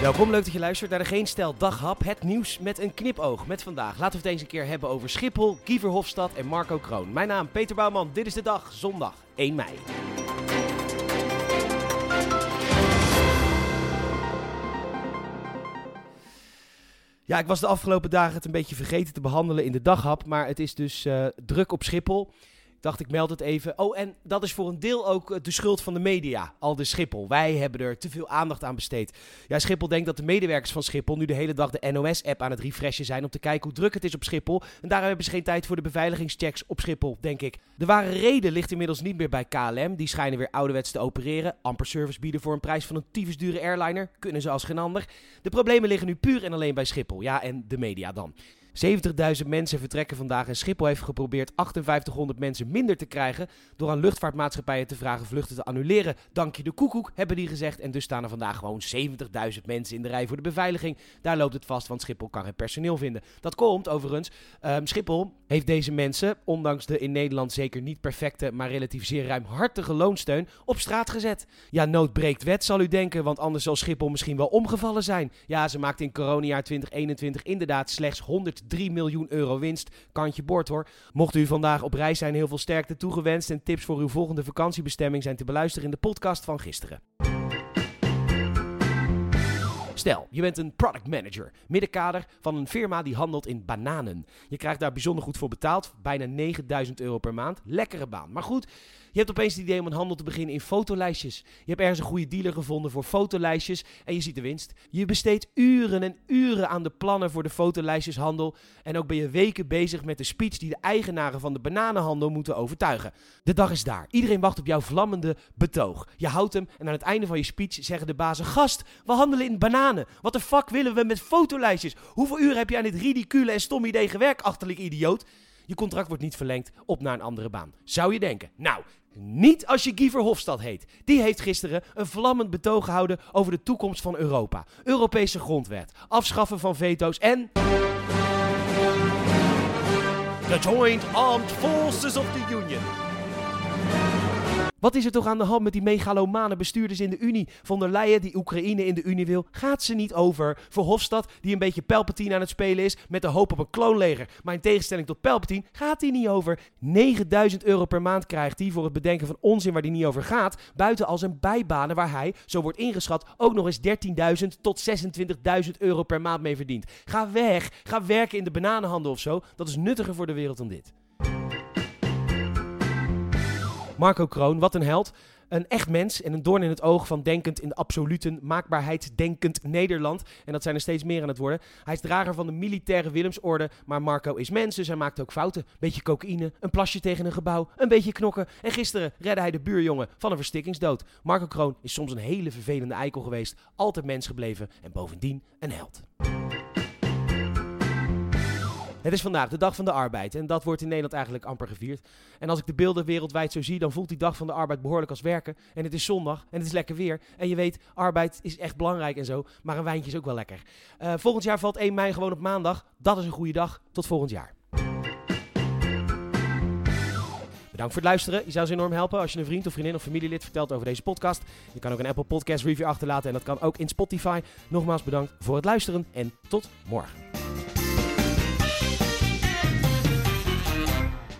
Welkom, leuk dat je luistert naar de Geen Stel Daghap. Het nieuws met een knipoog. Met vandaag laten we het eens een keer hebben over Schiphol, Giever Hofstad en Marco Kroon. Mijn naam Peter Bouwman, dit is de dag, zondag 1 mei. Ja, ik was de afgelopen dagen het een beetje vergeten te behandelen in de daghap. Maar het is dus eh, druk op Schiphol. Dacht, ik meld het even. Oh, en dat is voor een deel ook eh, de schuld van de media. Al de Schiphol. Wij hebben er te veel aandacht aan besteed. Ja, Schiphol denkt dat de medewerkers van Schiphol nu de hele dag de NOS-app aan het refreshen zijn om te kijken hoe druk het is op Schiphol. En daarom hebben ze geen tijd voor de beveiligingschecks op Schiphol, denk ik. De ware reden ligt inmiddels niet meer bij KLM. Die schijnen weer ouderwets te opereren. Amper service bieden voor een prijs van een tyfusdure airliner. Kunnen ze als geen ander. De problemen liggen nu puur en alleen bij Schiphol. Ja, en de media dan. 70.000 mensen vertrekken vandaag en Schiphol heeft geprobeerd 5800 mensen minder te krijgen door aan luchtvaartmaatschappijen te vragen vluchten te annuleren. Dank je de koekoek, hebben die gezegd. En dus staan er vandaag gewoon 70.000 mensen in de rij voor de beveiliging. Daar loopt het vast, want Schiphol kan geen personeel vinden. Dat komt overigens. Um, Schiphol heeft deze mensen, ondanks de in Nederland zeker niet perfecte, maar relatief zeer ruimhartige loonsteun, op straat gezet. Ja, nood breekt wet, zal u denken, want anders zal Schiphol misschien wel omgevallen zijn. Ja, ze maakte in coronajaar 2021 inderdaad slechts 100 3 miljoen euro winst. Kantje bord hoor. Mocht u vandaag op reis zijn, heel veel sterkte toegewenst. En tips voor uw volgende vakantiebestemming zijn te beluisteren in de podcast van gisteren. Stel, je bent een product manager, middenkader van een firma die handelt in bananen. Je krijgt daar bijzonder goed voor betaald, bijna 9000 euro per maand. Lekkere baan. Maar goed, je hebt opeens het idee om een handel te beginnen in fotolijstjes. Je hebt ergens een goede dealer gevonden voor fotolijstjes en je ziet de winst. Je besteedt uren en uren aan de plannen voor de fotolijstjeshandel. En ook ben je weken bezig met de speech die de eigenaren van de bananenhandel moeten overtuigen. De dag is daar. Iedereen wacht op jouw vlammende betoog. Je houdt hem en aan het einde van je speech zeggen de bazen: Gast, we handelen in bananen. Wat de fuck willen we met fotolijstjes? Hoeveel uren heb je aan dit ridicule en stom idee gewerkt, achterlijk idioot? Je contract wordt niet verlengd op naar een andere baan. Zou je denken? Nou, niet als je Giever Hofstad heet. Die heeft gisteren een vlammend betoog gehouden over de toekomst van Europa. Europese grondwet, afschaffen van veto's en... The Joint Armed Forces of the Union. Wat is er toch aan de hand met die megalomane bestuurders in de Unie? Von der Leyen die Oekraïne in de Unie wil, gaat ze niet over. Verhofstadt die een beetje Palpatine aan het spelen is met de hoop op een kloonleger. Maar in tegenstelling tot Palpatine gaat hij niet over. 9000 euro per maand krijgt hij voor het bedenken van onzin waar hij niet over gaat. Buiten als een bijbanen waar hij, zo wordt ingeschat, ook nog eens 13.000 tot 26.000 euro per maand mee verdient. Ga weg, ga werken in de bananenhandel of zo. Dat is nuttiger voor de wereld dan dit. Marco Kroon, wat een held. Een echt mens en een doorn in het oog van denkend in de absoluten, maakbaarheid denkend Nederland. En dat zijn er steeds meer aan het worden. Hij is drager van de militaire Willemsorde, maar Marco is mens, dus hij maakt ook fouten. Beetje cocaïne, een plasje tegen een gebouw, een beetje knokken. En gisteren redde hij de buurjongen van een verstikkingsdood. Marco Kroon is soms een hele vervelende eikel geweest, altijd mens gebleven en bovendien een held. Het is vandaag de Dag van de Arbeid en dat wordt in Nederland eigenlijk amper gevierd. En als ik de beelden wereldwijd zo zie, dan voelt die Dag van de Arbeid behoorlijk als werken. En het is zondag en het is lekker weer. En je weet, arbeid is echt belangrijk en zo, maar een wijntje is ook wel lekker. Uh, volgend jaar valt 1 mei gewoon op maandag. Dat is een goede dag. Tot volgend jaar. Bedankt voor het luisteren. Je zou ze enorm helpen als je een vriend of vriendin of familielid vertelt over deze podcast. Je kan ook een Apple Podcast review achterlaten en dat kan ook in Spotify. Nogmaals bedankt voor het luisteren en tot morgen.